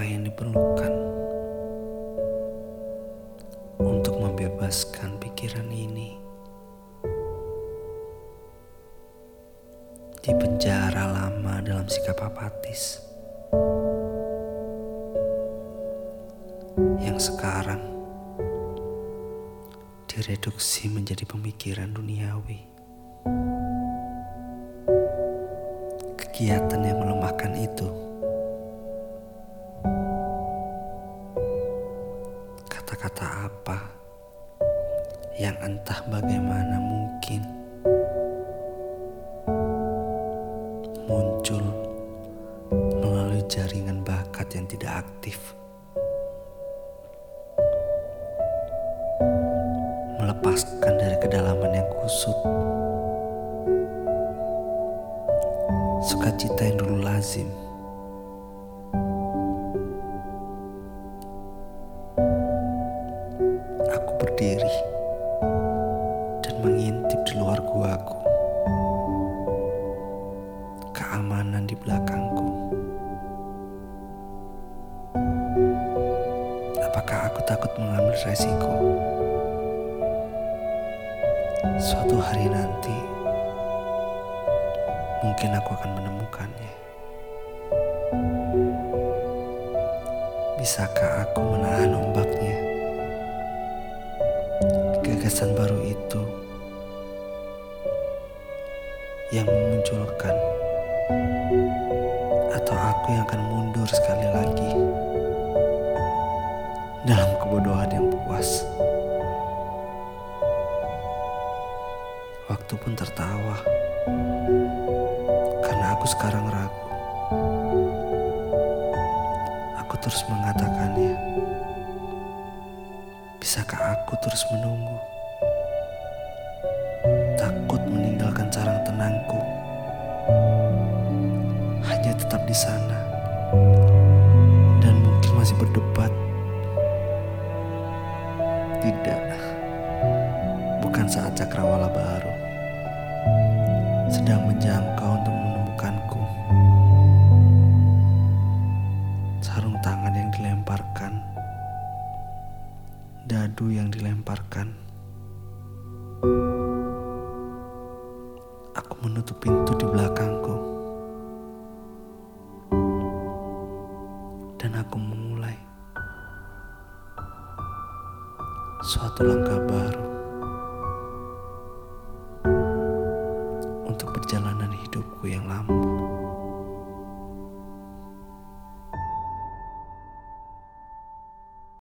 apa yang diperlukan untuk membebaskan pikiran ini di penjara lama dalam sikap apatis yang sekarang direduksi menjadi pemikiran duniawi. Kegiatan yang melemahkan itu yang entah bagaimana mungkin muncul melalui jaringan bakat yang tidak aktif. Melepaskan dari kedalaman yang kusut. Sukacita yang dulu lazim. Keamanan di belakangku. Apakah aku takut mengambil resiko? Suatu hari nanti, mungkin aku akan menemukannya. Bisakah aku menahan ombaknya? Gagasan baru itu yang memunculkan, atau aku yang akan mundur sekali lagi dalam kebodohan yang puas. Waktu pun tertawa karena aku sekarang ragu. Aku terus mengatakannya. Bisakah aku terus menunggu? Berdebat. Tidak. Bukan saat cakrawala baru. Sedang menjangkau untuk menemukanku. Sarung tangan yang dilemparkan dadu yang dilemparkan. Aku menutup pintu di belakangku. Aku memulai suatu langkah baru